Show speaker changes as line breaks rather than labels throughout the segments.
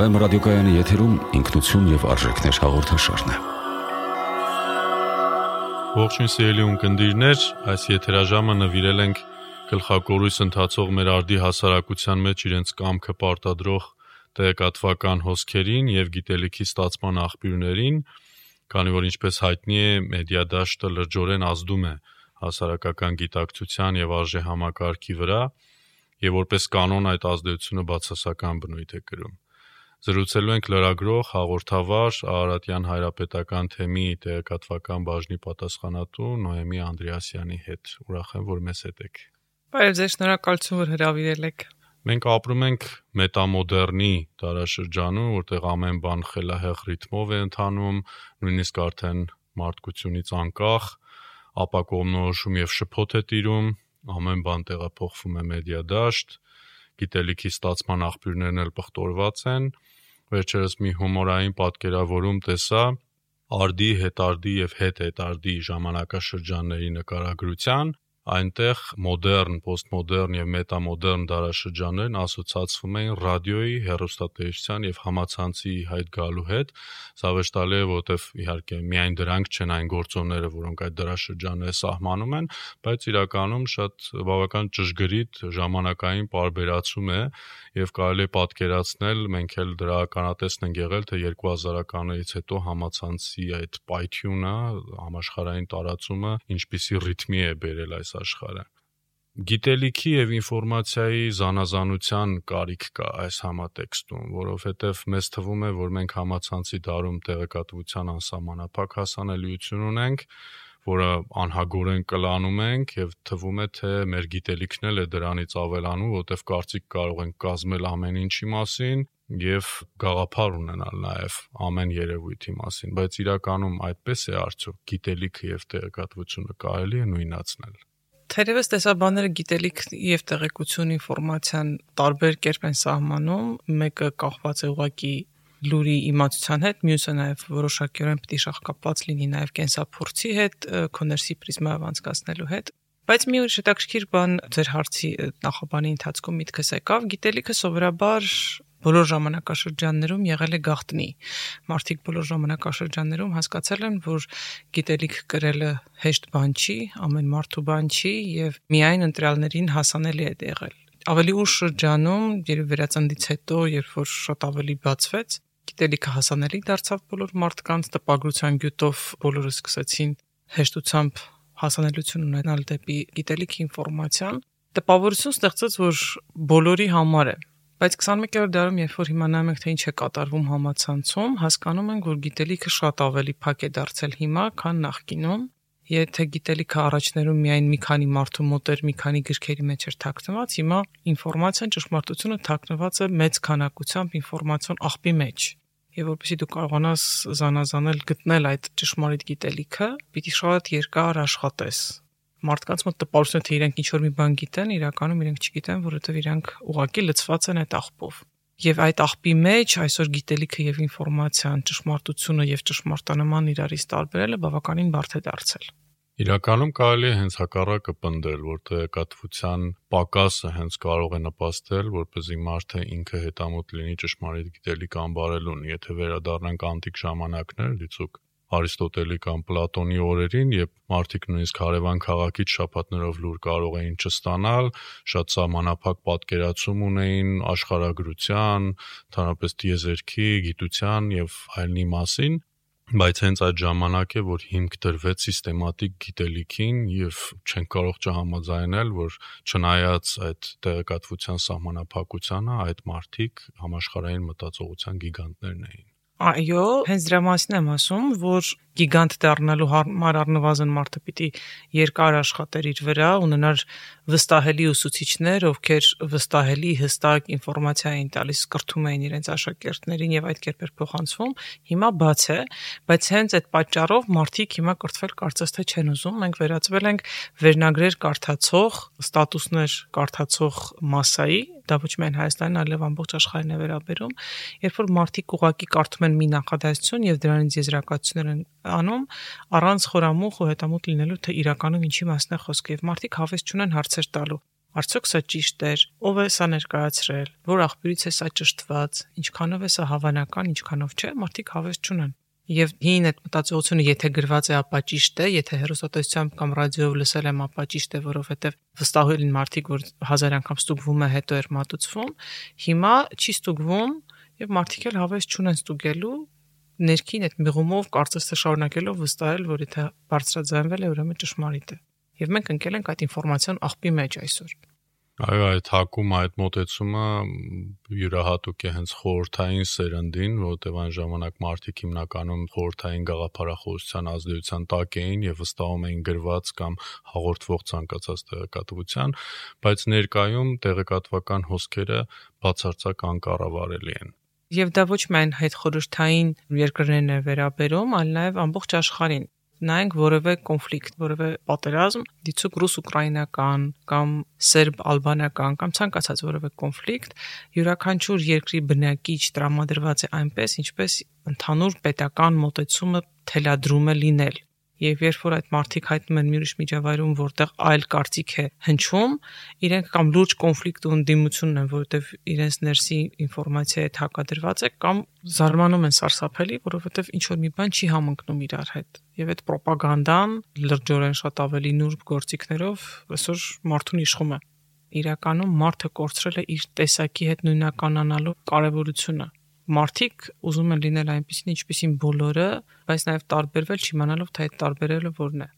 Վեմ ռադիոկայանի եթերում ինքնություն եւ արժեքներ հաղորդաշարն է։
Ողջույն սիրելի ունկնդիրներ, այս եթերաժամը նվիրել ենք գլխակորույս ընթացող մեր արդի հասարակության մեջ իրենց կամքը պարտադրող տեղեկատվական հոսքերին եւ գիտելիքի ստացման աղբյուրներին, քանի որ ինչպես հայտնի է, մեդիա դաշտը լրջորեն ազդում է հասարակական գիտակցության եւ արժե համակարգի վրա եւ որպես կանոն այդ ազդեցությունը բացասական բնույթ է կրում։ Զրուցելու ենք լրագրող, հաղորդավար Արարատյան հայրապետական թեմի տեղեկատվական բաժնի պատասխանատու Նոեմի Անդրեասյանի հետ։ Ուրախ եմ, որ մեզ հետ եք։
Բարև ձեզ, շնորհակալություն, որ հրավիրել եք։
Մենք ապրում ենք մետամոդեռնի դարաշրջանում, որտեղ ամեն բան խելահեղ ռիթմով է ընթանում, նույնիսկ արդեն մարդկությունից անկախ, ապակողմնորոշում եւ շփոթ է տիրում, ամեն բան տեղափոխվում է մեդիա դաշտ, գիտելիքի ստացման աղբյուրներն էլ պղտորված են, վերջերս մի հումորային պատկերավորում տեսա արդի, հետարդի եւ հետհետարդի ժամանակաշրջանների նկարագրության այնտեղ մոդեռն, պոստմոդեռն եւ մետամոդեռն դարաշրջաններն ասոցացվում էին ռադիոյի, հեռուստատեսության եւ համացանցի հայտ գալու հետ։ Սա վշտալի է, որովհետեւ իհարկե միայն դրանք չեն այն գործոնները, որոնք այդ դարաշրջանները սահմանում են, բայց իրականում շատ բավական ճշգրիտ ժամանակային պարբերացում է եւ կարելի է պատկերացնել, մենք էլ դրա ականատեսն ենք եղել, թե 2000-ականներից հետո համացանցի այդ պայթյունը, համաշխարհային տարածումը ինչպիսի ռիթմի է բերել այս աշխարհը գիտելիքի եւ ինֆորմացիայի զանազանության կարիք կա այս համատեքստում, որովհետեւ մեզ թվում է, որ մենք համացանցի դարում տեղեկատվության անսահմանափակ հասանելիություն ունենք, որը անհագորեն կլանում ենք եւ թվում է թե մեր գիտելիքն էլ է դրանից ավելանում, որովհետեւ կարծիք կարող ենք կազմել ամեն ինչի մասին եւ գաղափար ունենալ նաեւ ամեն երևույթի մասին, բայց իրականում այդպես է արդյոք գիտելիքը եւ տեղեկատվությունը կարելի է նույնացնել։
Թերևս տեսաբանները գիտելիք եւ տեղեկություն ինֆորմացիան տարբեր կերպ են սահմանում, մեկը կախված է ուղակի լուրի իմացության հետ, մյուսը նաև որոշակիորեն պետք է շահկապված լինի նաև կենսափորձի հետ, կոմերսի պրիզմայով անցկացնելու հետ։ Բայց մի ուրիշ հետաքրքիր բան ձեր հարցի նախաբանի ընթացքում միտքս եկավ, գիտելիքը սովորաբար բոլոր ժամանակաշրջաններում եղել է գաղտնի։ Մարդիկ բոլոր ժամանակաշրջաններում հասկացել են, որ գիտելիք կրելը հեշտ բան չի, ամեն մարդու բան չի եւ միայն ընտրյալներին հասանելի է եղել ավելի ուշ շրջանում, երբ վերածննդից հետո, երբ որ շատ ավելի բացվեց, գիտելիքը հասանելի դարձավ բոլոր մարդկանց տպագրության գյուտով բոլորը սկսեցին հեշտությամբ հասանելիություն ունենալ դեպի գիտելիք ինֆորմացիան տպավորություն ստեղծեց որ բոլորի համար է բայց 21-րդ դարում երբ որ իմանալու ենք թե ինչ է կատարվում համացանցում հասկանում ենք որ գիտելիքը շատ ավելի փակ է դարձել հիմա քան նախկինում եթե գիտելիքը առաջներում միայն մի քանի մարդու մոտ էր, մի քանի գրքերի մեջ էր թաքնված, հիմա ինֆորմացիան ճշմարտությունը թաքնված է մեծ քանակությամբ ինֆորմացիոն աղբի մեջ եւ որպեսզի դու կարողանաս զանազանել գտնել այդ ճշմարիտ գիտելիքը, պիտի շատ երկար աշխատես։ Մարդկանց մոտ տպավորություն թե իրենք ինչ որ մի բան գիտեն, իրականում իրենք չգիտեն, որովհետեւ իրենք ուղակի լցված են այդ աղբով։ Եվ այդ աղբի մեջ այսօր գիտելիքը եւ ինֆորմացիան, ճշմարտությունը եւ ճշմարտանման իրարից տարբերելը բավականին բարդ է դարձել։
Իրականում կարելի է հենց հակառակը պնդել, որ տեղեկատվության պակասը հենց կարող է նպաստել, որպեսզի մարդը ինքը հետամուտ լինի ճշմարիտ գիտելիք անբարելուն։ Եթե վերադառնանք անտիկ ժամանակներ, դիցուկ Արիստոտելի կամ Պլատոնի օրերին, երբ մարդիկ նույնիսկ հարևան քաղաքից շփատներով լուր կարող էին չստանալ, շատ սահմանափակ պատկերացում ունեին աշխարհագրության, ընդհանրապես դիեզերքի, գիտության եւ այլնի մասին, բայց հենց այդ ժամանակ է որ հիմք դրվեց սիստեմատիկ գիտելիքին եւ չեն կարող չհամաձայնել որ չնայած այդ տեղեկատվության սահմանափակությանը այդ մարտիկ համաշխարհային մտածողության գիգանտներն էին
Այո, հենց դրա մասին եմ ասում, որ գիգանտ դառնալու համար առնվազն մարդը պիտի երկար աշխատեր իր վրա, ունենար վստահելի ուսուցիչներ, ովքեր վստահելի հստակ ինֆորմացիա էին տալիս, կրթում էին իրենց աշակերտներին եւ այդ կերպեր փոխանցվում։ Հիմա բաց է, բայց հենց այդ պատճառով մարդիկ հիմա կրթվել կարծես թե չեն ուզում։ Մենք վերածվել ենք վերնագրեր կարդացող, ստատուսներ կարդացող massայի, դա ոչ միայն Հայաստանին, այլև ամբողջ աշխարհին է վերաբերում, երբ որ մարդիկ ուղակի կարդում են մի նախադասություն եւ դրանից եզրակացություններ են անում առանց խորամուխ ու հետամուտ լինելու թե իրականում ինչի մասն է խոսքը եւ մարդիկ հավես չունեն հարցեր տալու Արդյոք սա ճիշտ էր, ով է սա ներկայացրել, որ աղբյուրից է սա ճշտված, ինչքանով է սա հավանական, ինչքանով չէ, մարդիկ հավես չունեն։ Եվ հին այդ մտածողությունը եթե գրված է, ապա ճիշտ է, եթե հերոսատեսությամբ կամ ռադիոյով լսել եմ, ապա ճիշտ է, որովհետև վստահել են մարդիկ, որ հազար անգամ ստուգվում է, հետո էր մատուցվում։ Հիմա չի ստուգվում եւ մարդիկ էլ հավես չունեն ստուգելու ներքին այդ մեղումով կարծես թե շարունակելով վստահել, որ եթե բարձրաձայնվել է, ուրեմն ճշմարիտ է։ Եվ մենք ընկել ենք այդ ինֆորմացիոն աղբի մեջ այսօր։
Այո, այդ հակում այդ մոտեցումը յուրահատուկ է հենց խորթային սերնդին, որովհետև այն ժամանակ մարդիկ հիմնականում խորթային գաղափարախոսության ազդեցության տակ էին եւ վստահում էին գրված կամ հաղորդվող ցանկացած տեղեկատվության, բայց ներկայում տեղեկատվական հոսքերը բացարձակ անկառավարելի են։
Եվ դա ոչ միայն հետ խորհրդային երկրներն է վերաբերում, այլ նաև ամբողջ աշխարհին նայենք որևէ կոնֆլիկտ, որևէ պատերազմ, դիցուկ ռուս-ուկրաինական կամ սերբ-ալբանական կամ ցանկացած որևէ կոնֆլիկտ, յուրաքանչյուր երկրի բնակիչ տրամադրված է այնպես, ինչպես ընդհանուր պետական մոտեցումը թելադրում է լինել Եվ երբ որ այդ մարդիկ հայտնում են մի ուրիշ միջավայրում, որտեղ այլ կարծիք է հնչում, իրենք կամ լուրջ կոնֆլիկտ ու ընդդիմություն են, որովհետև իրենց ներսի ինֆորմացիա հետ հակադրված է, կամ զարմանում են սարսափելի, որովհետև ինչ որ մի բան չի համընկնում իրար հետ։ Եվ այդ ռոպագանդան լրջորեն շատ ավելի նուրբ գործիքներով այսօր մարդուն իշխում է իրականում մարդը կորցրել է իր տեսակի հետ նույնականանալու կարևորությունը մարդիկ ուզում են լինել այնպեսին, ինչպեսին բոլորը, բայց նաև տարբերվել չիմանալով թե այդ տարբերելը որն է։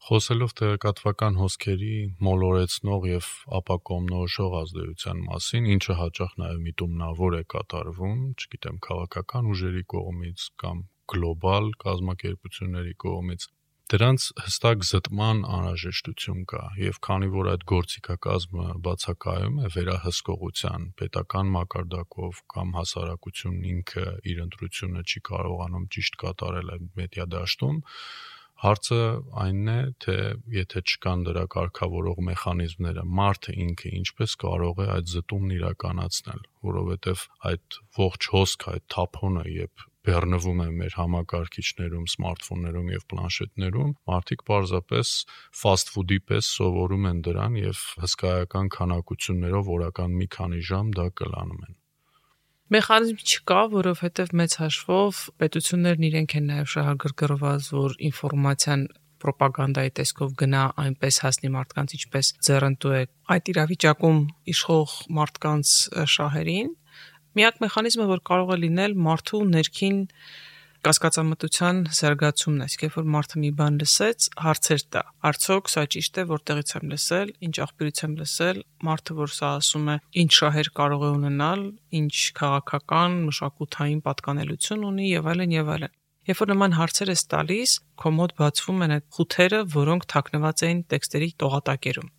Խոսելով տեղեկատվական հոսքերի մոլորեցնող եւ ապակոմնորոշող ազդեցության մասին, ինչը հաճախ նաեւ միտումնավոր է կատարվում, չգիտեմ, քաղաքական ուժերի կողմից կամ գլոբալ կազմակերպությունների կողմից, Դրանց հստակ զտման անհրաժեշտություն կա եւ քանի որ այդ գործիքակազմը բացակայում է վերահսկողության պետական մակարդակով կամ հասարակությունն ինքը իր ընտրությունը չի կարողանում ճիշտ կատարել այդ մեդիա դաշտում, Հարցը այնն է, թե եթե չկան դրա կարգավորող մեխանիզմները, մարդը ինքը ինչպես կարող է այդ զտումն իրականացնել, որովհետև այդ ողջ հոսքը, այդ թափոնը, երբ բեռնվում է մեր համակարգիչներում, սմարթֆոններում եւ պլանշետներում, մարդիկ պարզապես fast food-ի պես սովորում են դրան եւ հսկայական քանակություններով օրական մի քանի ժամ դա կլանում են
մեխանիզմ չկա, որովհետև մեծ հաշվով պետություններն իրենք են նաև շահագրգռված, որ ինֆորմացիան ռոպագանդայի տեսքով գնա այնպես հասնի մարդկանց, ինչպես ձեռնտու է այդ իրավիճակում իշխող մարդկանց շահերին, Միակ մեխանիզմը, որ կարող է լինել մարդու ներքին կասկածամտության զարգացումն է, իսկ երբ որ մարդը մի բան լսեց, հարցեր տա. արդյոք սա ճիշտ է, որտեղից եմ լսել, ինչ աղբյուրից եմ լսել, մարդը որ սա ասում է, ինչ շահեր կարող է ունենալ, ինչ քաղաքական, մշակութային պատկանելություն ունի եւ այլն եւ այլն։ Երբ որ նման հարցեր ես տալիս, քո մոտ բացվում են այդ խութերը, որոնք թաքնված էին տեքստերի տողատակերում։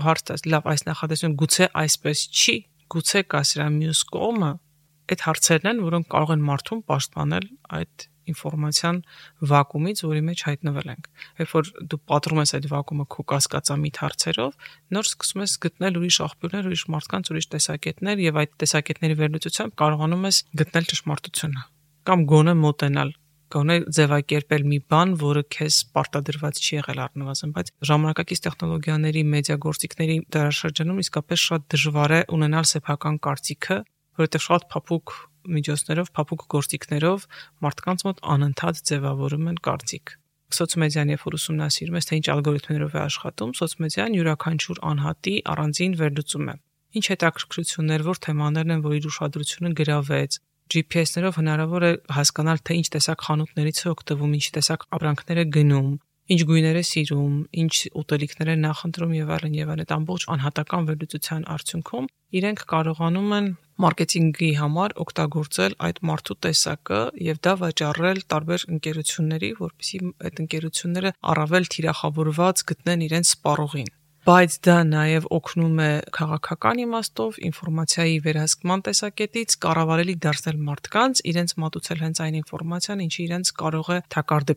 Հարցը, լավ, այս նախադասություն գուցե այսպես չի, գուցե կա սրա մյուս կողմը, այդ հարցերն են, որոնք կարող են մարդուն պաշտպանել այդ ինֆորմացիան վակուումից, որի մեջ հայտնվել ենք։ Երբ որ դու պատրում ես այդ վակուումը քո կասկածամիտ հարցերով, նոր սկսում ես գտնել ուրիշ աղբյուրներ, ուրիշ մարդկանց, ուրիշ տեսակետներ եւ այդ տեսակետների վերլուծությամբ կարողանում ես գտնել ճշմարտությունը կամ գոնե մոտենալ գոնե ձևակերպել մի բան, որը քեզ պարտադրված չի եղել առնվազն, բայց ժամանակակից տեխնոլոգիաների, մեդիա գործիքների դարաշրջանում իսկապես շատ դժվար է ունենալ սեփական կարծիքը, որովհետև շատ փափուկ միջոցներով, փափուկ գործիքներով մարդկանց մոտ անընդհատ ձևավորում են կարծիք սոցմեդիան երբ որ ուսումնասիրում ես թե ինչ ալգորիթմներով է աշխատում, սոցմեդիան յուրաքանչյուր անհատի առանձին վերլուծում է։ Ինչ հետաքրքրություններ, որ թեմաներն են, որ իր ուշադրությունը գրավեց, GPS-ներով հնարավոր է հասկանալ թե ինչ տեսակ խանութներից է օգտվում, ինչ տեսակ ապրանքներ է գնում, ինչ գույներ է սիրում, ինչ ուտելիքներ է նախընտրում եւ այլն եւ այլն այդ ամբողջ անհատական վերլուծության արդյունքում իրենք կարողանում են մարքեթինգի համար օգտագործել այդ մարդու տեսակը եւ դա վաճառել տարբեր ընկերությունների, որպեսզի այդ ընկերությունները առավել թիրախավորված գտնեն իրենց սպառողին բայց դա նաև օգնում է քաղաքական իմաստով ինֆորմացիայի վերահսկման տեսակետից կառավարելի դարձնել մարդկանց, իրենց մատուցել հենց այն ինֆորմացիան, ինչը իրենց կարող է թակարդը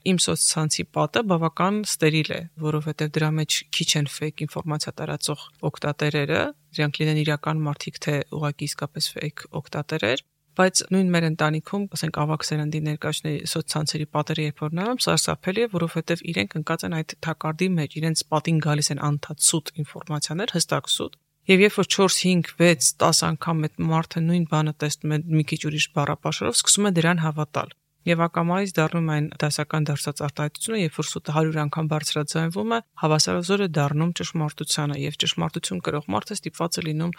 Իմ սոցցանցի պատը բավական ստերիլ է, որովհետև դրա մեջ քիչ են ֆեյք ինֆորմացիա տարածող օկտատերերը, իրանք լինեն իրական մարդիկ թե ուղղակի իսկապես ֆեյք օկտատերեր, բայց նույն մեր ընտանիքում, ասենք ավակ սերնդի ներկայացների սոցցանցերի պատերը երբ որ նայում, սարսափելի է, որովհետև իրենք ընկած են այդ թակարդի մեջ, իրենց պատին գալիս են անդադ սուտ ինֆորմացիաներ, հստակ սուտ, Եվ երբ որ 4, 5, 6, 10 անգամ այդ մարդը նույն բանը տեսնում է մի քիչ ուրիշ բառապաշարով, սկսում է դրան հավատալ։ Եվ ակամայից դառնում այն դասական դարձած արտահայտությունը, երբ որ սուտը 100 անգամ բարձրաձայնվում է, հավասարազոր է դառնում ճշմարտությանը եւ ճշմարտություն կրող մարդը ստիպված է լինում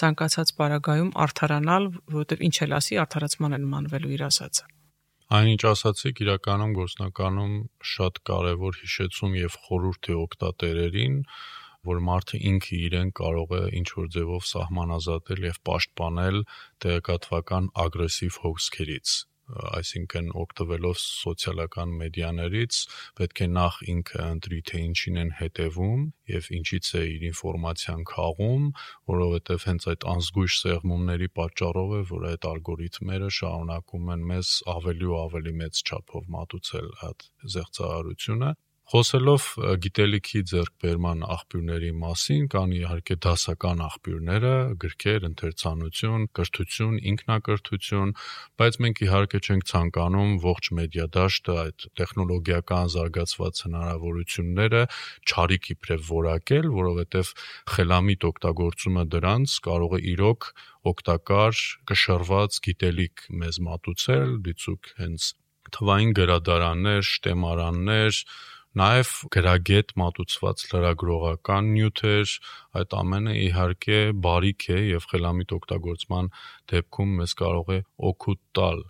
ցանկացած բարագայում արդարանալ, որովհետեւ ինչ էլ ասի, արդարացման են մանվելու իր ասածը։
Այնինչ ասացիք, իրականում գործնականում շատ կարևոր հիշեցում եւ խորհուրդ է օկտատերերին, որ մարդը ինքը իրեն կարող է ինչ որ ձևով սահմանազատել եւ պաշտպանել տեղեկատվական ագրեսիվ հոսքերից այսինքն օգտվելով սոցիալական մեդիաներից պետք է նախ ինքը ընտրի թե ինչին են հետևում եւ ինչից է իր ինֆորմացիան քաղում, որովհետեւ հենց այդ անզգույշ սեղմումների պատճառով է, որ այդ ալգորիթմերը շարունակում են մեզ ավելի ու ավելի մեծ չափով մատուցել այդ զեղծարարությունը Խոսելով գիտելիքի ձեռքբերման աղբյուրների մասին, կան իհարկե դասական աղբյուրները, գրքեր, ընթերցանություն, կրթություն, ինքնակրթություն, բայց մենք իհարկե չենք ցանկանում ողջ մեդիա դաշտը այդ տեխնոլոգիական զարգացված հնարավորությունները ճարիք իբրև որակել, որովհետև խելամիտ օգտագործումը դրանց կարող է իրոք օգտակար կշռված գիտելիք մեզ մատուցել, դիցուք հենց թվային գրադարաններ, շտեմարաններ, Նաև գրագետ մատուցված լրագրողական նյութեր, այդ ամենը իհարկե բարիք է եւ խելամիտ օգտագործման դեպքում մեզ կարող է օգուտ տալ։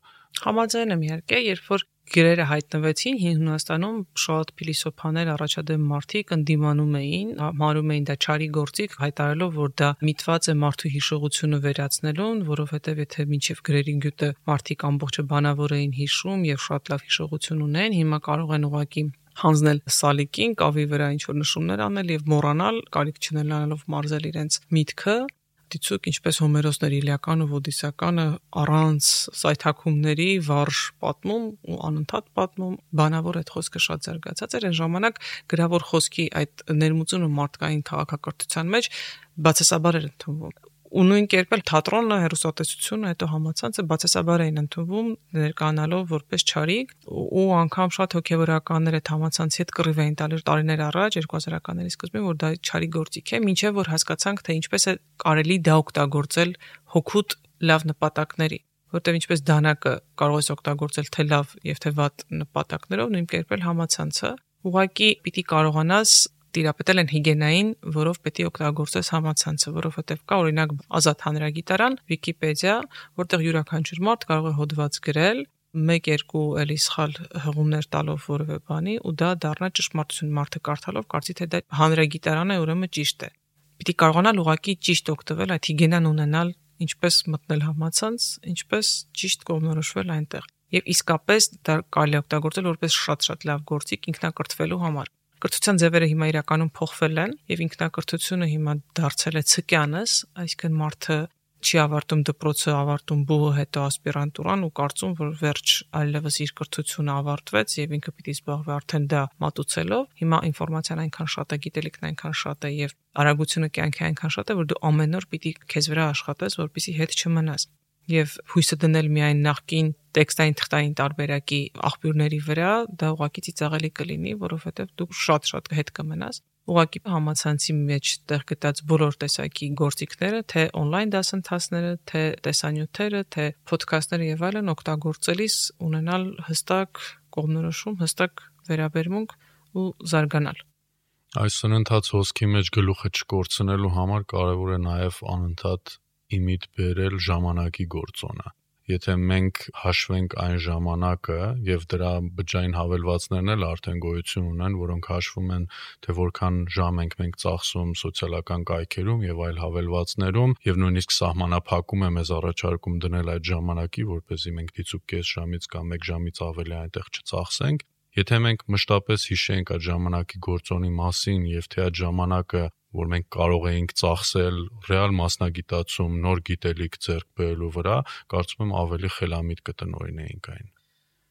Համաձայն եմ իհարկե, երբ որ գրերը հայտնվեցին հին Հունաստանում շատ փիլիսոփաներ առաջադեմ մարդիկ ընդդիմանում էին, համարում էին դա ճարի գործիք, հայտարարելով, որ դա միտված է մարդու հիշողությունը վերացնելուն, որովհետև եթե մինչև գրերի գյուտը մարդիկ ամբողջը բանավոր էին հիշում եւ շատ լավ հիշողություն ունեն, հիմա կարող են ուղակի հանձնել սալիկին, կավի վրա ինչ որ նշումներ անել եւ մոռանալ, կարիք չունենալով մարզել իրենց միտքը, դիցուկ ինչպես Հոմերոսներ Իլիական ու Ոդիսականը առանց սայթակումների վարժ պատմում ու անընդհատ պատմում բանավոր այդ խոսքը շատ զարգացած էր այն ժամանակ գրավոր խոսքի այդ ներմուծումը մարդկային քաղաքակրթության մեջ բացասաբար էր ընդունվում ու նույն կերպ էլ թատրոնը, հերոսատեսությունը, հետո համացանցը բացասաբար էին ընդունվում ներկանալով որպես ճարիք ու անգամ շատ հոգեվորականներ այդ համացանցի հետ կռիվ էին տալի տարիներ առաջ 2000-ականների սկզբին որ դա ճարի գործիք է, ինչեւ որ հասկացանք թե ինչպես է կարելի դա օգտագործել հոգուտ լավ նպատակների որտեղ ինչպես դանակը կարող ես օգտագործել թե լավ եւ թե վատ նպատակներով, նույն կերպ էլ համացանցը ուղղակի պիտի կարողանաս տիրապետել են հիգիենային, որով պետք է օգտագործես համացանցը, որովհետև կա օրինակ ազատ հանրագիտարան, Վիկիպեդիա, որտեղ յուրաքանչյուր մարդ կարող է հոդված գրել, 1-2 էլի սխալ հղումներ տալով որևէ բանի ու դա դառնա ճշմարտություն մարդը կարդալով կարծի թե դա հանրագիտարան է, ուրեմն ճիշտ է։ Պիտի կարողանալ ուղակի ճիշտ օգտվել այդ հիգիենան ունենալ ինչպես մտնել համացանց, ինչպես ճիշտ կողմնորոշվել այնտեղ։ Եվ իսկապես դա կարելի օգտագործել որպես շատ-շատ լավ գործիք ինքնակրթվելու համար։ Կրթության ձևերը հիմա իրականում փոխվել են եւ ինքնակրթությունը հիմա դարձել է ցկյանս, այսինքն մարդը չի ավարտում դպրոցը, ավարտում բուհը, հետո ասպիրանտուրան ու կարծում, որ վերջ այլևս իր կրթությունը ավարտվեց եւ ինքը պիտի զբաղվի արդեն դա մատուցելով։ Հիմա ինֆորմացիան այնքան շատ է, գիտելիքն այնքան շատ է եւ արագությունը կյանքի այնքան շատ է, որ դու ամեն օր պիտի քեզ վրա աշխատես, որպեսզի հետ չմնաս եւ հույսը դնել միայն նախքին տեքստային թղթային տարբերակի աղբյուրների վրա, դա ուղղակի ծիծաղելի կլինի, որովհետեւ դու շատ-շատ հետ կմնաս ուղղակի համացանցի մեջ տեղ գտած բոլոր տեսակի գործիքները, թե on-line դասընթացները, թե տեսանյութերը, թե ոդքասթները եւ այլն օգտագործելիս ունենալ հստակ կողմնորոշում, հստակ վերաբերմունք ու զարգանալ։
Այս սնընթաց հոսքի մեջ գլուխը չկորցնելու համար կարևոր է նաև անընդհատ իմիդ բերել ժամանակի գործոնը։ Եթե մենք հաշվենք այն ժամանակը եւ դրա բջջային հավելվածներն էլ արդեն գոյություն ունեն, որոնք հաշվում են թե որքան ժամ ենք մենք ծախսում սոցիալական կայքերում եւ այլ հավելվածներում եւ նույնիսկ սահմանափակում է մեզ առաջարկում դնել այդ ժամանակի, որպեսզի մենք դիցուկ կես ժամից կամ 1 ժամից ավելի այնտեղ չծախսենք, Եթե մենք մշտապես հիշենք այդ ժամանակի գործոնի մասին եւ թե այդ ժամանակը որ մենք կարող էինք ծախսել ռեալ մասնագիտացում, նոր գիտելիք ձեռք բերելու վրա, կարծում եմ ավելի խելամիտ կտնօրինեինք այն։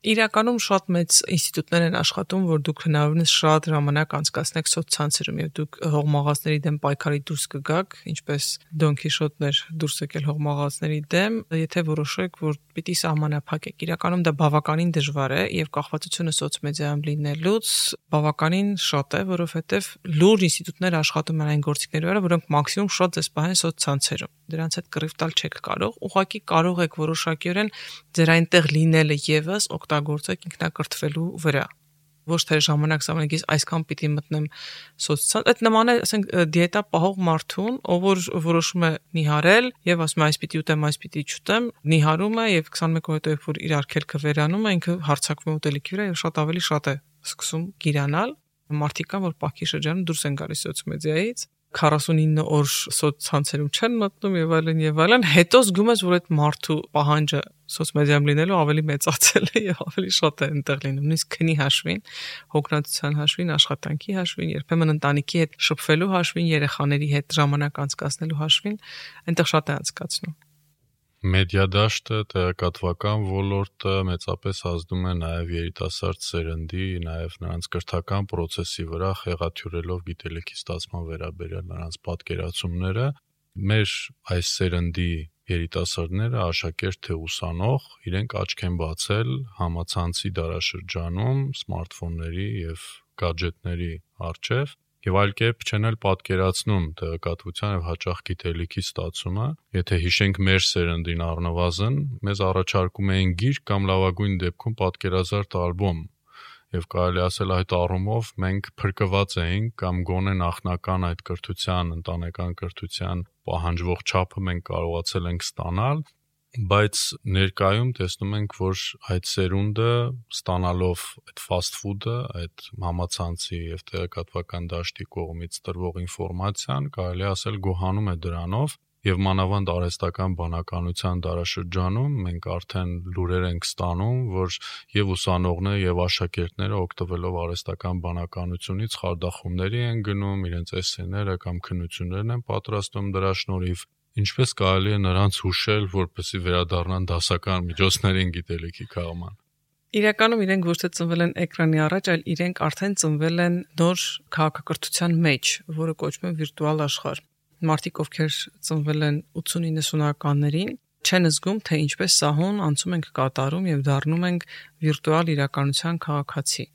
Իրականում շատ մեծ ինստիտուտներ են աշխատում, որ դուք հնարավորինս շատ ժամանակ անցկացնեք սոցցանցերում եւ դուք հողմաղացների դեմ պայքարի դուրս կգաք, ինչպես Դոն Քիշոտներ դուրս եկել հողմաղացների դեմ, եթե որոշեք, որ պիտի սահմանափակեք։ Իրականում դա բավականին դժվար է եւ կախվածությունը սոցմեդիայում լինելուց բավականին շատ է, որովհետեւ լուրջ ինստիտուտներ աշխատում են այն գործիքների վրա, որոնք մաքսիմում շատ ձեզ պահեն սոցցանցերում։ Դրանց հետ կռիվ տալ չեք կարող։ Ուղղակի կարող եք որոշակիորեն ձեր այնտեղ լինելը եւս օգտագործեք ինքնակրթվելու վրա ոչ թե ժամանակ սահմանելիս այսքան պիտի մտնեմ սոցցան այդ նման է ասենք դիետա պահող մարդուն ով որ որոշում է նիհարել եւ ասում է այս պիտի ուտեմ այս պիտի չուտեմ նիհարում է եւ 21 օր հետո որ իր արկելքը վերանում է ինքը հարցակվում է ուտելիքի վրա եւ շատ ավելի շատ է սկսում գիրանալ մարդիկ կան որ պակի շրջանում դուրս են գալիս սոցմեդիայից 49 օր սոցցանցերում չեն մտնում եւ այլն եւ այլն հետո զգում ես որ այդ մարդու պահանջը սոցմեդիայում լինելու ավելի մեծացել է եւ ավելի շատ է այնտեղ լինում նույնիսկ քնի հաշվին հոգնածության հաշվին աշխատանքի հաշվին երբեմն ընտանիքի հետ շփվելու հաշվին երեխաների հետ ժամանակ անցկացնելու հաշվին այնտեղ շատ է անցկացնում
մեդիա դաշտը տեղեկատվական ոլորտը մեծապես ազդում է նաև երիտասարդ սերնդի, նաև նրանց կրթական process-ի վրա խեղաթյուրելով գիտելիքի ստացման վերաբերյալ նրանց պատկերացումները մեր այս սերնդի երիտասարդները աշակերտ թե ուսանող իրենք աչք են բացել համացանցի դարաշրջանում սմարթֆոնների եւ գadgetների առջև եւ այլ կերպ չեն էլ պատկերացնում տեղեկատվության եւ հաճախ գիտելիքի ստացումը եթե հիշենք մեր սերնդին առնվազն մեզ առաջարկում էին գիրք կամ լավագույն դեպքում պատկերազարդ ալբոմ եւ կարելի ասել այդ առումով մենք փրկված էինք կամ գոնե նախնական այդ կրթության, ընտանեկան կրթության պահանջվող չափը մենք կարողացել ենք ստանալ, բայց ներկայում տեսնում ենք, որ այդ սերունդը ստանալով այդ fast food-ը, այդ համացանցի եւ տեղեկատվական դաշտի կողմից տրվող ինֆորմացիան, կարելի ասել գոհանում է դրանով եւ մանավանդ արհեստական բանականության դարաշրջանում մենք արդեն լուրեր ենք ստանում, որ եւ ուսանողները եւ աշակերտները օգտվելով արհեստական բանականությունից խարդախումների են գնում, իրենց էսսեները կամ քննություններն են պատրաստում դրա շնորհիվ ինչպես կարելի է նրանց հուշել, որպեսզի վերադառնան դասական միջոցներին գիտելիքի քաղման։
Իրականում իրենք ոչ թե ծնվել են էկրանի առաջ, այլ իրենք արդեն ծնվել են նոր քաղաքակրթության մեջ, որը կոչվում է վիրտուալ աշխարհ մարդիկ ովքեր ծնվել են 80-90-ականներին չեն զգում, թե ինչպես սահուն անցում ենք կատարում եւ դառնում ենք վիրտուալ իրականության քաղաքացի։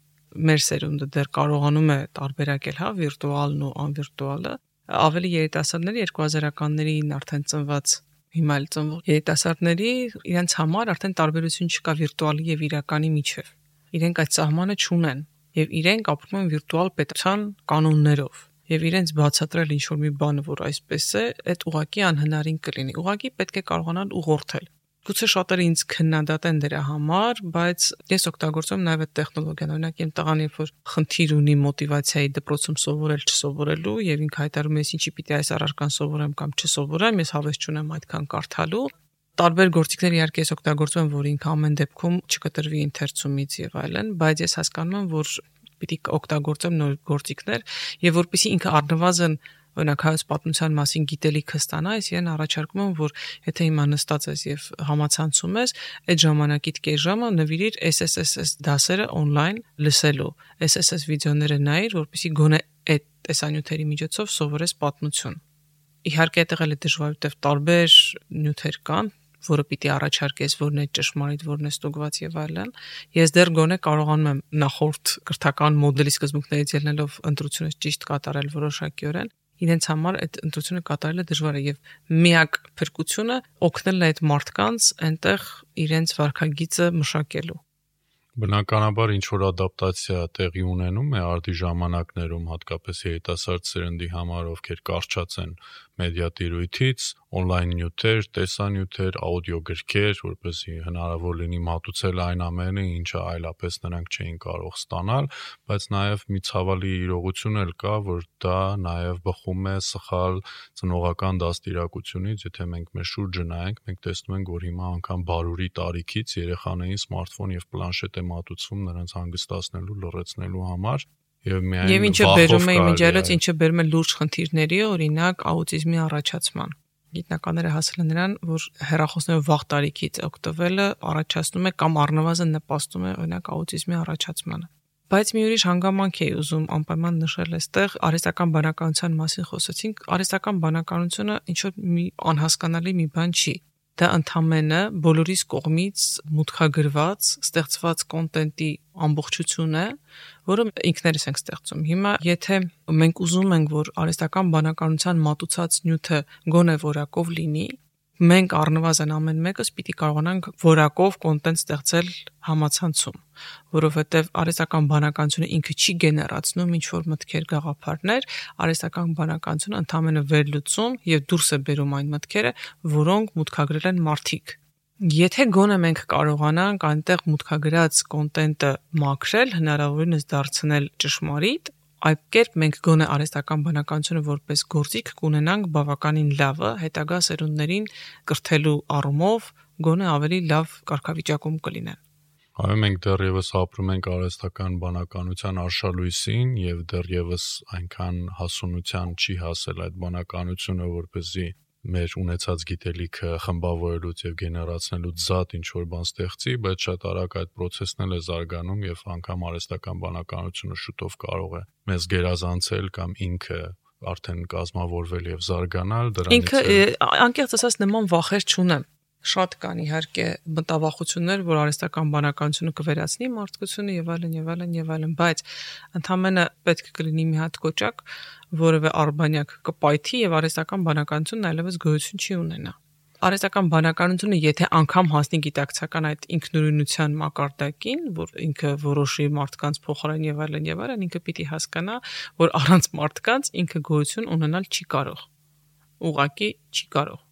Մեր սերունդը դեռ կարողանում է տարբերակել հա վիրտուալն ու անվիրտուալը։ Ավելի երիտասարդների 2000-ականներին արդեն ծնված հիմա էլ ծնվող երիտասարդների իրենց համար արդեն տարբերություն չկա վիրտուալի եւ իրականի միջև։ Իրենք այդ սահմանը չունեն եւ իրենք ապրում են վիրտուալ պետության կանոններով եւ իրենց բացատրել ինչ որ մի բանը, որ այսպես է, այդ ուղակի անհնարին կլինի։ Ուղակի պետք է կարողանալ ուղղորդել։ Գուցե շատերը ինձ քննադատեն դրա համար, բայց ես օգտագործում նաև այդ տեխնոլոգիան։ Օրինակ, իմ տղան երբ որ խնդիր ունի մոտիվացիայի դպրոցում սովորել չսովորելու եւ ինքը հայտարարում է, ինչի պիտի այս առարկան սովորեմ կամ չսովորեմ, ես հավես չունեմ այդքան կարդալու, տարբեր գործիքներ իհարկե ես օգտագործում եմ, որ ինքը ամեն դեպքում չկտրվի ընթերցումից եւ այլն, բայց ես հասկանում եմ, որ պիտի օգտագործեմ նոր գործիքներ եւ որpիսի ինքը առնվազն օրինակ հայոց պատմության մասին գիտելիքը ստանա, ես իրեն առաջարկում եմ, որ եթե հիմա նստած ես եւ համացանցում ես, այդ ժամանակիդ կես ժամը նվիրիր SSSS դասերը on-line լսելու, SSS վիդեոները նայիր, որpիսի գոնե այդ տեսանյութերի միջոցով սովորես պատմություն։ Իհարկե, այդտեղ էլ է դժվար, որտեղ տարբեր նյութեր կան, որը պիտի առաջարկես, որն է ճշմարիտ, որն է ստուգված եւ այլն։ Ես դեռ գոնե կարողանում եմ նախորդ կրթական մոդելի սկզբունքներից ելնելով ընտրությունը ճիշտ կատարել որոշակիորեն, իրենց համար այդ ընտրությունը կատարելը դժվար է եւ միակ փրկությունը օգնելն է այդ մարդկանց այնտեղ իրենց վարքագիծը մշակելու
Բնականաբար ինչ որ ադապտացիա տեղի ունենում է արդի ժամանակներում, հատկապես երիտասարդ սերնդի համար, ովքեր կարճած են մեդիա տիրույթից, on-line նյութեր, տեսանյութեր, աուդիո գրքեր, որպեսզի հնարավոր լինի մատուցել այն ամենը, ինչը այլապես նրանք չէին կարող ստանալ, բայց նաև մի ցավալի իրողություն էլ կա, որ դա նաև բխում է սխալ ծնողական դաստիարակությունից, եթե մենք մեր շուրջը նայենք, մենք տեսնում ենք, որ հիմա անգամ բարուրի տարիքից երեխաներին սմարթֆոն եւ պլանշետ է մատուցվում նրանց հանգստացնելու, լռեցնելու համար եւ միայն
Եվ ինչը բերում է իմիջիալոց, ինչը բերում է լուրջ խնդիրների, օրինակ աուտիզմի առաջացման։ Գիտնականները հասել են նրան, որ հերախոսներով վաղ տարիքից օգտվելը առաջացնում է կամ առնվազն նպաստում է օրինակ աուտիզմի առաջացմանը։ Բայց մի ուրիշ հանգամանք էի ուզում անպայման նշել այստեղ արհեստական բանականության մասին խոսեցինք։ Արհեստական բանականությունը ինչ որ մի անհասկանալի մի բան չի դա ընդամենը բոլորիս կողմից մուտքագրված, ստեղծված կոնտենտի ամբողջություն է, որը ինքներս ենք ստեղծում։ Հիմա եթե մենք ուզում ենք, որ արհեստական բանականության մատուցած նյութը գոնե որակով լինի, մենք առնվազն ամեն մեկս պիտի կարողանանք որակով կոնտենտ ստեղծել համացանցում, որովհետև արհեստական բանականությունը ինքը չի գեներացնում ինչ որ մտքեր գաղափարներ, արհեստական բանականությունը ընդհանրապես վերլուծում եւ դուրս է բերում այն մտքերը, որոնք մուտքագրել են մարդիկ։ Եթե գոնե մենք կարողանանք այնտեղ մուտքագրած կոնտենտը մաքրել, հնարավորինս դարձնել ճշմարիտ, այդ կերպ մենք գոնե արհեստական բանականությունը որպես գործիք կունենանք բավականին լավը հետագա սերունդներին կրթելու առումով գոնե ավելի լավ կարգավիճակում կլինեն։
Այո, մենք դեռևս ապրում ենք արհեստական բանականության արշալույսին եւ դեռևս այնքան հասունության չի հասել այդ բանականությունը, որպեսզի մեր ունեցած գիտելիքը խմբավորելուց եւ գեներացնելուց զատ ինչ որ բան ստեղծի, բայց շատ արագ այդ process-ն էլ է զարգանում եւ անգամ արհեստական բանականությունը շուտով կարող է մեզ գերազանցել կամ ինքը արդեն կազմավորվել եւ զարգանալ
դրանից ինքը անկեղծ ասած նման վախեր չունեմ շատ կան իհարկե մտավախություններ, որ արհեստական բանականությունը կվերացնի մարդկությունը եւ այլն եւ այլն եւ այլն, բայց ընդհանրապես պետք կլինի մի հատ կոճակ, որևէ արբանյակ կպայթի եւ արհեստական բանականությունն այլևս գոյություն չի ունենա։ Արհեստական բանականությունը, եթե անգամ հասնի գիտակցական այդ ինքնուրույնության մակարդակին, որ ինքը որոշի մարդկանց փոխարեն եւ այլն եւ այլն, ինքը պիտի հասկանա, որ առանց մարդկանց ինքը գոյություն ունենալ չի կարող։ Ուղղակի չի կարող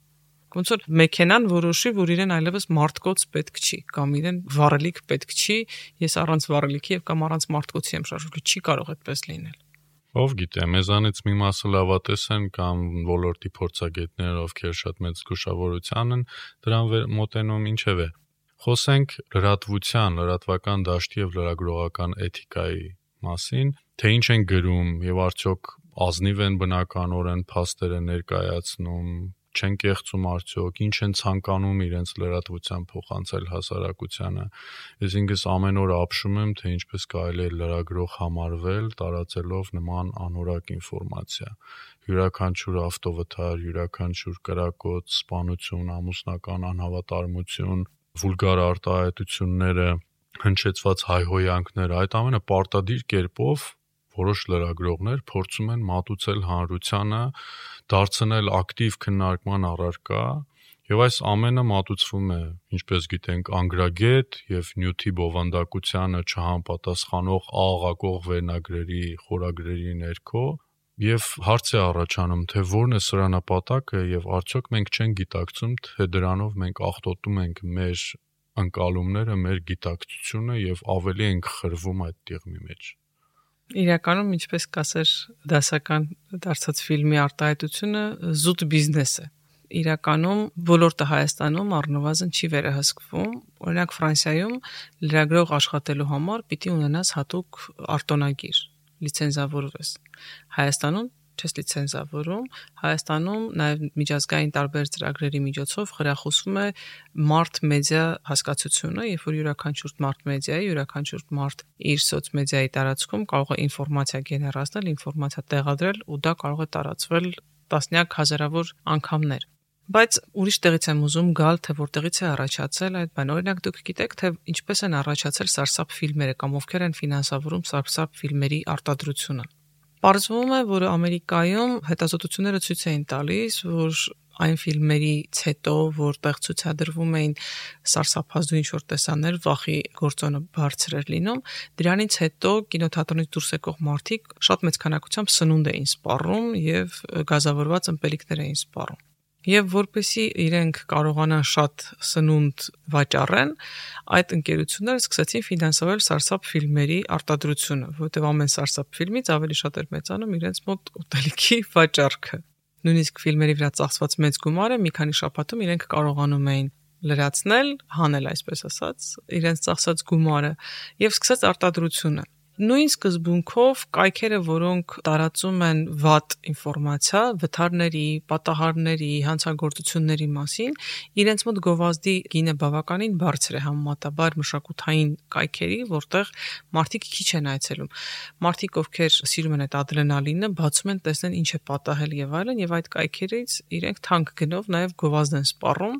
ոնց որ մեքենան որոշի, որ իրեն այլևս մարդկոց պետք չի կամ իրեն վառելիք պետք չի, ես առանց վառելիքի եւ կամ առանց մարդկոցի եմ շարժվում, չի կարող այդպես լինել։
Ով գիտե, մեզանից մի մասը լավատես են կամ ոլորտի փորձագետներ, ովքեր շատ մեծ զգուշավորության են դրան մոտենում ինչևէ։ Խոսենք լրատվության, լրատվական դաշտի եւ լրագրողական էթիկայի մասին, թե ինչ են գրում եւ արդյոք ազնիվ են բնականորեն փաստերը ներկայացնում, չեն կեղծում արդյոք, ինչ են ցանկանում իրենց լրատվության փոխանցել հասարակությանը։ Ես ինքս ամեն օր ապշում եմ, թե ինչպես կարելի է լրագրող համարվել, տարածելով նման անորակ ինֆորմացիա։ Յուրաքանչյուր ավտովթար, յուրաքանչյուր կրակոց, սպանություն, ամուսնական անհավատարմություն, վուլգար արտահայտությունները հնչեցված հայհոյանքներ, այդ ամենը պարտադիր կերպով որոշ լրագրողներ փորձում են մատուցել հանրությանը, դարձնել ակտիվ քննարկման առարկա, եւ այս ամենը մատուցվում է, ինչպես գիտենք, անգրագետ եւ նյութի բովանդակությանը չհամապատասխանող աղաղակող վերնագրերի, խորագրերի ներքո, Եվ հարց է առաջանում, թե ո՞րն է սրա նպատակը եւ արդյոք մենք չենք գիտակցում, թե դրանով մենք ախտոտում ենք մեր ընկալումները, մեր գիտակցությունը եւ ավելի ենք խրվում այդ դեղմի մեջ։
Իրականում, ինչպես կասեր դասական դարձած ֆիլմի արտահայտությունը զուտ բիզնես է։ Իրականում ոլորտը Հայաստանում առնվազն չի վերահսկվում։ Օրինակ Ֆրանսիայում լրագրող աշխատելու համար պիտի ունենաս հատուկ արտոնագիր, լիցենզավորվես։ Հայաստանում չես լիցենզավորում, Հայաստանում նաև միջազգային տարբեր ծրագրերի միջոցով խրախուսվում է մարդ մեդիա հասկացությունը, երբ որ յուրաքանչյուր մարդ մեդիայի, յուրաքանչյուր մարդ իր սոցմեդիայի տարածքում կարող է ինֆորմացիա գեներացնել, ինֆորմացիա տեղադրել ու դա կարող է տարածվել տասնյակ հազարավոր անգամներ բայց ուրիշ տեղից եմ ուզում գալ, թե որտեղից է առաջացել այդ բանը։ Օրինակ դուք գիտեք, թե ինչպես են առաջացել սարսափ ֆիլմերը կամ ովքեր են ֆինանսավորում սարսափ ֆիլմերի արտադրությունը։ Պարզվում է, որ Ամերիկայում հետազոտությունները ցույց էին տալիս, որ այն ֆիլմերից հետո, որտեղ ցուցադրվում էին սարսափազդու ինչ որ տեսաններ, վախի գործոնը բարձր էր լինում, դրանից հետո կինոթատրոնից դուրս եկող մարդիկ շատ մեծ քանակությամբ սնունդ էին սպառում եւ գազավորված ըմպելիքներ էին սպառում եւ որպեսի իրենք կարողանան շատ սնունդ վաճառեն, այդ ընկերությունները սկսեցին ֆինանսավորել սարսափ ֆիլմերի արտադրությունը, որովհետեւ ամեն սարսափ ֆիլմից ավելի շատ էր մեծանում իրենց մոտ ուտելիքի վաճառքը։ Նույնիսկ ֆիլմերի վրա ծախսված մեծ գումարը մի քանի շաբաթում իրենք կարողանում էին լրացնել, հանել այսպես ասած, իրենց ծախսած գումարը եւ սկսեց արտադրությունը Նույն սկզբունքով կայքերը, որոնք տարածում են վատ ինֆորմացիա վթարների, պատահարների, հանցագործությունների մասին, իրենց մոտ գովազդի գինը բավականին բարձր է համեմատաբար մշակութային կայքերի, որտեղ մարդիկ քիչ են այցելում։ Մարդիկ, ովքեր սիրում են այդ ադրենալինը, բացում են, տեսնեն ինչ է պատահել եւ այլն, եւ այդ կայքերից իրենք թանկ գնով նաեւ գովազդ են սպառում։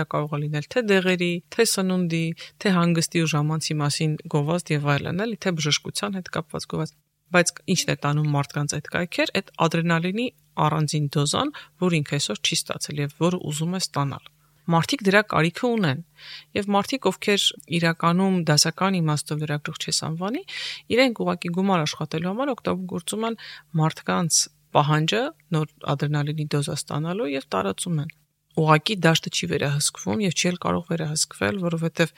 Դա կարող է լինել թե դեղերի, թե սնունդի, թե հանգստի ու ժամանցի մասին գովազդ եւ այլն, էլի թե բժշկ բժշկության հետ կապված գովաց բայց ինչն է տանում մարդկանց այդ կայքեր այդ ադրենալինի առանձին դոզան որ ինքը այսօր չի ստացել եւ որը ուզում է ստանալ մարդիկ դրա կարիքը ունեն եւ մարդիկ ովքեր իրականում դասական իմաստով լրագրող չես անվանի իրենք ուղակի գումար աշխատելու համար օգտագործում են մարդկանց պահանջը նոր ադրենալինի դոզա ստանալու եւ տարածում են ուղակի դաշտը չի վերահսկվում եւ չի կարող վերահսկվել որովհետեւ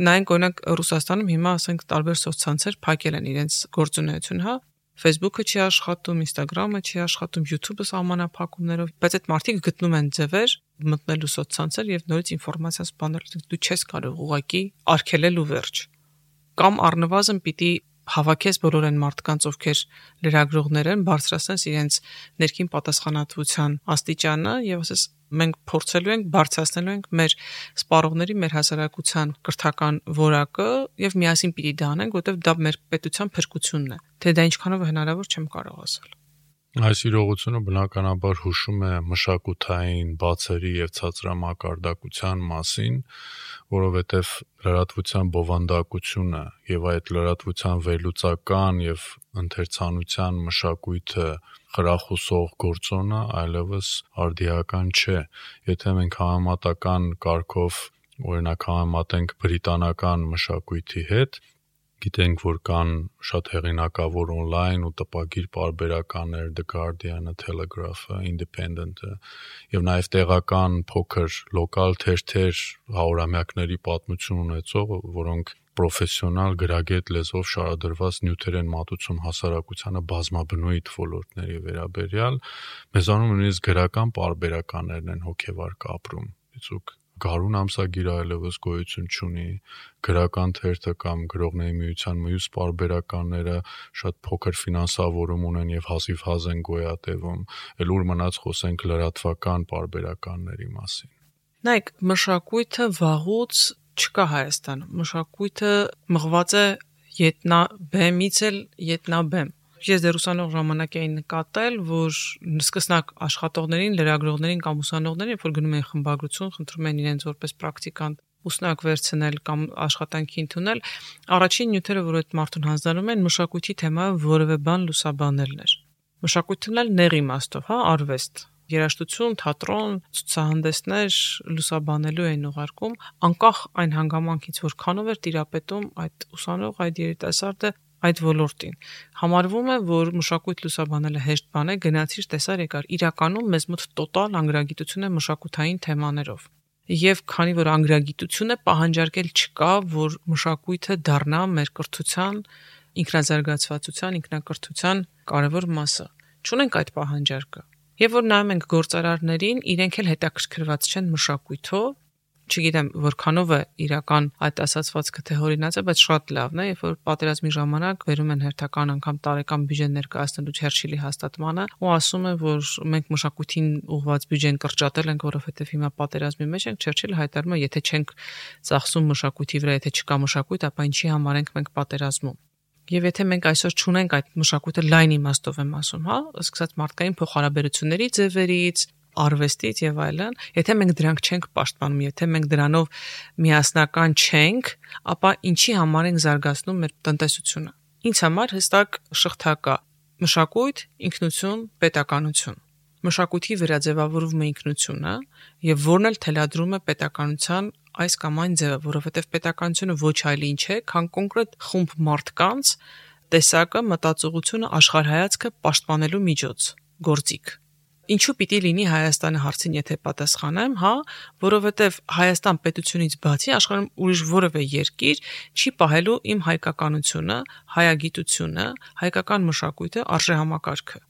Նայենք օրինակ Ռուսաստանում հիմա ասենք տարբեր սոցցանցեր փակել են իրենց գործունեություն, հա, Facebook-ը չի աշխատում, Instagram-ը չի աշխատում, YouTube-ը սահմանափակումներով, բայց այդ մարդիկ գտնում են ձևեր մտնելու սոցցանցեր եւ նորից ինֆորմացիա սպանել։ Դու չես կարող ուղակի արգելել ու վերջ։ Կամ առնվազն պիտի հավաքես բոլոր այն մարդկանց, ովքեր լրագրողներ են, բարձրացնես իրենց ներքին պատասխանատվության աստիճանը եւ ասես մենք փորձելու ենք բարձրացնելու ենք մեր սպառողների, մեր հասարակության կրթական որակը եւ միասին պիտի դա անենք, որովհետեւ դա մեր պետության փրկությունն է։ Թե դա ինչքանով հնարավոր չեմ կարող ասել։
Այս իրողությունը բնականաբար հուշում է մշակութային բացերի եւ ցածրամակարդակության մասին, որովհետեւ լրատվության բովանդակությունը եւ այդ լրատվության վերլուծական եւ ընթերցանության մշակույթը խրախուսող գործոնը այլևս արդիական չէ։ Եթե մենք համեմատական կարգով օրինակ համեմատենք բրիտանական մշակույթի հետ, գիտենք, որ կան շատ հեղինակավոր on-line ու տպագիր պարբերականներ The Guardian-ը, Telegraph-ը, Independent-ը եւ նաեւ տեղական փոքր լոկալ թերթեր հարյուրամյակների պատմություն ունեցող, որոնք պրոֆեսիոնալ գրագետ լեզվով շարադրված նյութեր են մատուցում հասարակությանը բազմաբնույթ ոլորտների վերաբերյալ մեզանում նույնիսկ գրական պարբերականներն են հոգեվար կապրում իցուկ գարուն ամսագիրը այլևս գոյություն չունի, գրական թերթը կամ գրողների միության մյուս պարբերականները շատ փոքր ֆինանսավորում ունեն եւ հազիվ հազ են գոյատևում, ել ուր մնաց խոսենք լրատվական պարբերականների մասին։
Նայեք, մշակույթը վաղուց չկա Հայաստանում։ Մշակույթը մղված է ետնա բեմից էլ ետնա բեմ Ես դեռ ուսանող ժամանակ էի նկատել, որ սկսնակ աշխատողներին, լրագրողներին կամ ուսանողներին, երբ որ գնում են խմբագրություն, խնդրում են իրենց որպես պրակտիկանտ ուսնակ վերցնել կամ աշխատանքի ընդունել, առաջին նյութերը, որ այդ մարդուն հանձնանում են, մշակույթի թեմայով որևէ բան լուսաբանելն էր։ Մշակույթն էլ նեղ իմաստով, հա, արվեստ, երաժշտություն, թատրոն, ցուցահանդեսներ լուսաբանելու են ուղարկում, անկախ այն հանգամանքից, որքանով էր տիրապետում այդ ուսանող, այդ երիտասարդը այդ ոլորտին։ Համարվում է, որ մշակույթ լուսաբանելը հեշտ բան է, գնացիր տեսար եկար։ Իրականում մեզ մոտ տոտալ անգրագիտություն է մշակութային թեմաներով։ Եվ քանի որ անգրագիտությունը պահանջարկել չկա, որ մշակույթը դառնա մեր կրթության, ինքնազարգացվածության, ինքնակրթության կարևոր մասը։ Չունենք այդ պահանջարկը։ Եվ որ նայում ենք գործարարներին, իրենք էլ հետաքրքրված չեն մշակույթով, չգիտեմ որքանով է իրական այդ ասացվածքը թե հորինած է, բայց շատ լավն է, երբ որ պատերազմի ժամանակ վերում են հերթական անգամ տարեկան բյուջեն ներկայացնելու Չերչիլի հաստատմանը ու ասում են, որ մենք մշակույթին ուղված բյուջեն կրճատել ենք, որովհետև հիմա պատերազմի մեջ ենք, Չերչիլը հայտարարում է, եթե չենք ծախսում մշակույթի վրա, եթե չկա մշակույթ, ապա ինչի համար ենք մենք պատերազմում։ Եվ եթե մենք այսօր ճունենք այդ մշակույթը լայն իմաստով եմ ասում, հա, սկսած մարդկային փոխհարաբերությունների ձևերից, արվեստից եւ այլն, եթե մենք դրանք չենք պաշտպանում, եթե մենք դրանով միասնական չենք, ապա ինչի համար ենք զարգացնում մեր տնտեսությունը։ Ինչ համար հստակ շղթա կա. մշակույթ, ինքնություն, պետականություն մշակույթի վերաձևավորվում է ինքնությունը եւ որն էլ թելադրում է պետականության այս կամ այն ձևը, որովհետեւ պետականությունը ոչ այլ ինչ է, քան կոնկրետ խումբ մարդկանց տեսակը, մտածողությունը, աշխարհայացքը պաշտպանելու միջոց, գործիք ինչու պիտի լինի Հայաստանը հարցին, եթե պատասխանեմ, հա, որովհետև Հայաստան պետությունից բացի աշխարհում ուրիշ որևէ երկիր չի պահելու իմ հայկականությունը, հայագիտությունը, հայկական մշակույթը, արժեհամակարգը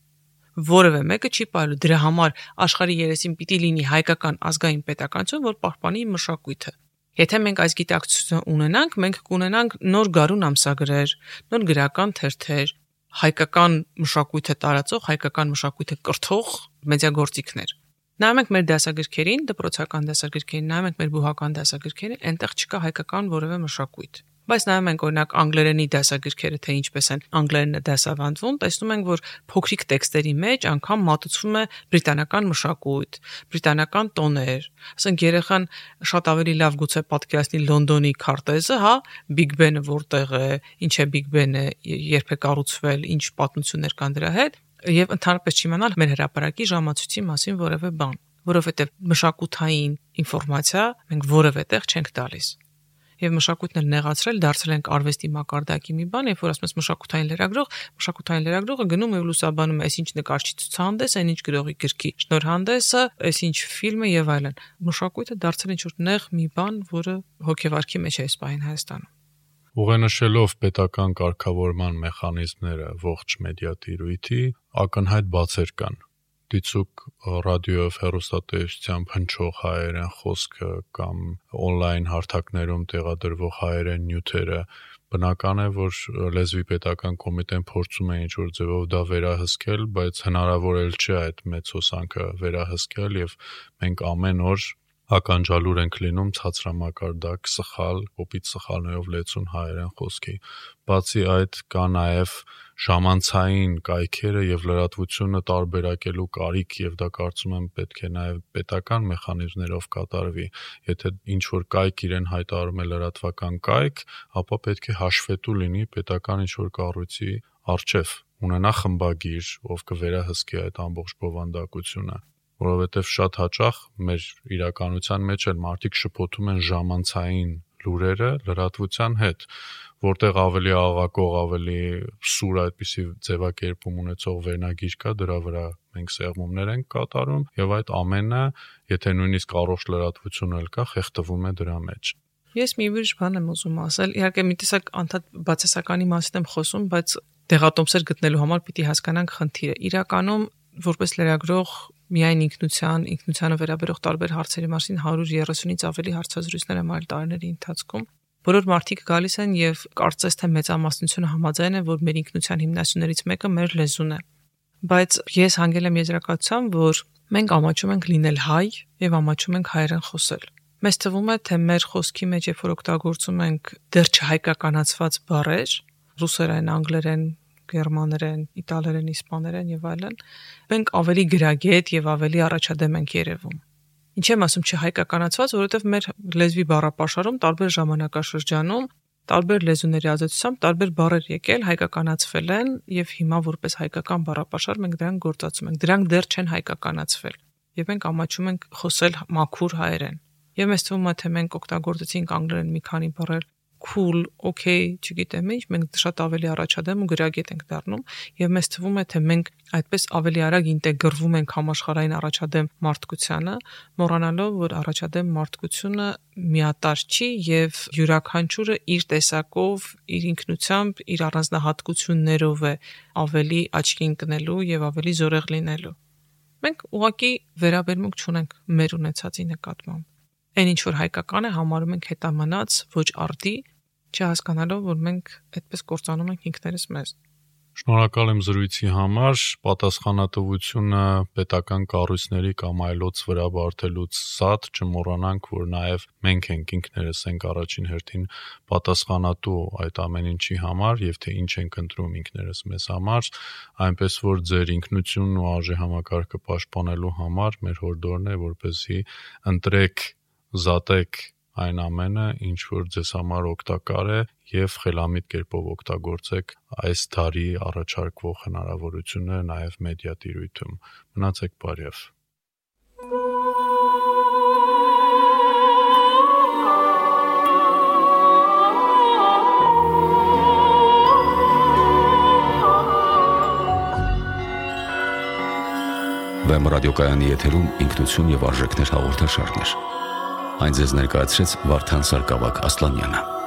որևէ մեկը չի պահելու դրա համար աշխարհի երեսին պիտի լինի հայկական ազգային պետականություն, որ պահպանի մշակույթը։ Եթե մենք այս գիտակցությունը ունենանք, մենք կունենանք նոր գարուն ամսագրեր, նոր գրական թերթեր, հայկական մշակույթը տարածող, հայկական մշակույթը կրթող մեդիագործիքներ։ Նայում ենք մեր դասագրքերին, դպրոցական դասագրքերին, նայում ենք մեր բուհական դասագրքերին, այնտեղ չկա հայկական որևէ մշակույթ։ Բայց նայում ենք օրինակ անգլերենի դասագրքերը, թե ինչպես են անգլերենը դասավանդվում, տեսնում ենք, որ փոքրիկ տեքստերի մեջ անգամ մատուցվում է բրիտանական մշակույթ, բրիտանական տոներ։ Ասենք երեխան շատ ավելի լավ գուցե պատկերացնի Լոնդոնի քարտեզը, հա, Big Ben-ը որտեղ է, ինչ է Big Ben-ը, երբ է կառուցվել, ինչ պատմություններ կան դրա հետ, եւ ընդհանրապես չիմանալ մեր հրապարակի ժամացույցի մասին որևէ բան որովհետև մշակութային ինֆորմացիա մենք որևէ տեղ չենք տալիս եւ մշակույթն էլ նեղացրել, դարձրել ենք արվեստի մակարդակի մի բան, երբ որ ասում ես մշակութային լրագրող, մշակութային լրագրողը գնում է ու լուսաբանում այսինչ նկարչի ցուցահանդես, այնինչ գրողի գրքի շնորհանդեսը, այսինչ ֆիլմը եւ այլն։ Մշակույթը դարձել ինչ որ նեղ մի բան, որը հոգեվարքի մեջ է այս պահին Հայաստանում։
Ուղենշելով պետական կարգավորման մեխանիզմները ողջ մեդիա տիրույթի, ակնհայտ բացեր կան. Դիցուկ ռադիոյով հեռուստատեսությամբ հնչող հայերեն խոսքը կամ on-line հարթակներում տեղադրվող հայերեն նյութերը բնական է որ լեզվի պետական կոմիտեն փորձում է ինչ որ ձևով դա վերահսկել, բայց հնարավոր էլ չէ այդ մեծ հոսանքը վերահսկել եւ մենք ամեն օր ականջալուր ենք լինում ցածրամակարդակ սխալ, կոպիտ սխալներով լեցուն հայերեն խոսքի։ Բացի այդ կա նաև ժամանցային կայքերը եւ լրատվությունը տարբերակելու կարիք եւ դա կարծում եմ պետք է նաեւ պետական մեխանիզմներով կատարվի եթե ինչ որ կայք իրեն հայտարարում է լրատվական կայք ապա պետք է հաշվետու լինի պետական ինչ որ կառույցի արչեվ ունենա խմբագիր ով կվերահսկի այդ ամբողջ բովանդակությունը որովհետև շատ հաճախ մեր իրականության մեջ էլ մարդիկ շփոթում են ժամանցային լուրերը լրատվության հետ, որտեղ ավելի աղակող, ավելի սուր այդպիսի ձևակերպում ունեցող վերնագիր կա, դրա վրա մենք սեղմումներ ենք կատարում եւ այդ ամենը, եթե նույնիսկ առողջ լրատվություն էլ կա, խեղդվում է դրա մեջ։
Ես մի ուրիշ բան եմ ուզում ասել։ Իհարկե մի տեսակ անդադ բացասականի մասին եմ խոսում, բայց դեղատոմսեր գտնելու համար պիտի հասկանանք խնդիրը։ Իրականում որպես լրագրող միայն ինքնության, ինքնությանը վերաբերող տարբեր հարցերի մասին 130-ից ավելի հարցազրույցներ եմ այլ տարիների ընթացքում Բոլոր մարդիկ գալիս են եւ կարծես թե մեծամասնությունը համաձայն է, որ մեր ինքնության հիմնասյուներից մեկը մեր լեզուն է։ Բայց ես հանգել եմ եզրակացության, որ մենք ամաչում ենք լինել հայ եւ ամաչում ենք հայերեն խոսել։ Մեզ թվում է, թե մեր խոսքի մեջ երբ որ օգտագործում ենք դեռ չհայկականացված բառեր, ռուսերեն, անգլերեն, գերմաներեն, իտալերեն, իսպաներեն եւ այլն, մենք ավելի գրագետ եւ ավելի առաջադեմ ենք երևում։ Ինչ եմ ասում չհայկականացված, որովհետեւ մեր լեզվի բառապաշարում տարբեր ժամանակաշրջանում տարբեր լեզուների ազդեցությամբ տարբեր բառեր եկել, հայկականացվել են եւ հիմա որպես հայկական բառապաշար մենք դրանք գործածում ենք։ Դրանք դեռ չեն հայկականացվել եւ մենք ամաչում ենք խոսել մաքուր հայերեն։ Եվ մեզ թվում է թե մենք օգտագործեցինք անգլերեն մի քանի բառեր cool, okay, չգիտեմ ինչ, մենք շատ ավելի առաջադեմ ու գրագետ ենք դառնում եւ մեզ թվում է թե մենք այդպես ավելի արագ ինտեգրվում ենք համաշխարհային առաջադեմ մարդկությանը, մոռանալով որ առաջադեմ մարդկությունը միատար չի եւ յուրաքանչյուրը իր տեսակով, իր ինքնությամբ, իր առանձնահատկություններով է ավելի աչքի ընկնելու եւ ավելի զորեղ լինելու։ Մենք ուղղակի վերաբերմունք չունենք մեր ունեցածի նկատմամբ այն ինչ որ հայկական է համարում ենք հետամնաց ոչ արդի, չհասկանալով որ մենք այդպես կործանում ենք ինքներս մեզ։
Շնորհակալ եմ զրույցի համար։ Պատասխանատվությունը պետական կառույցների կամ այլոց վրա բարթելուց սատ չմոռանանք, որ նաև մենք ենք ինքներս ենք առաջին հերթին պատասխանատու այդ ամեն ինչի համար եւ թե ինչ ենք ընտրում ինքներս մեզ համար, այնպես որ ձեր ինքնությունն ու արժե համակարգը պաշտպանելու համար մեր հորդորն է, որպեսզի ընտրեք զատեք այն ամենը, ինչ որ ձեզ համար օգտակար է եւ խելամիտ կերպով օգտագործեք այս ධարի առաջարկվող հնարավորությունները նաեւ մեդիա տիրույթում։ Մնացեք բարև։
Վեմ ռադիոկայանի եթերում ինքնություն եւ արժեքներ հաղորդաշարներ։ Այն ձեզ ներկայացրեց Վարդան Սարգսակ Ասլանյանը։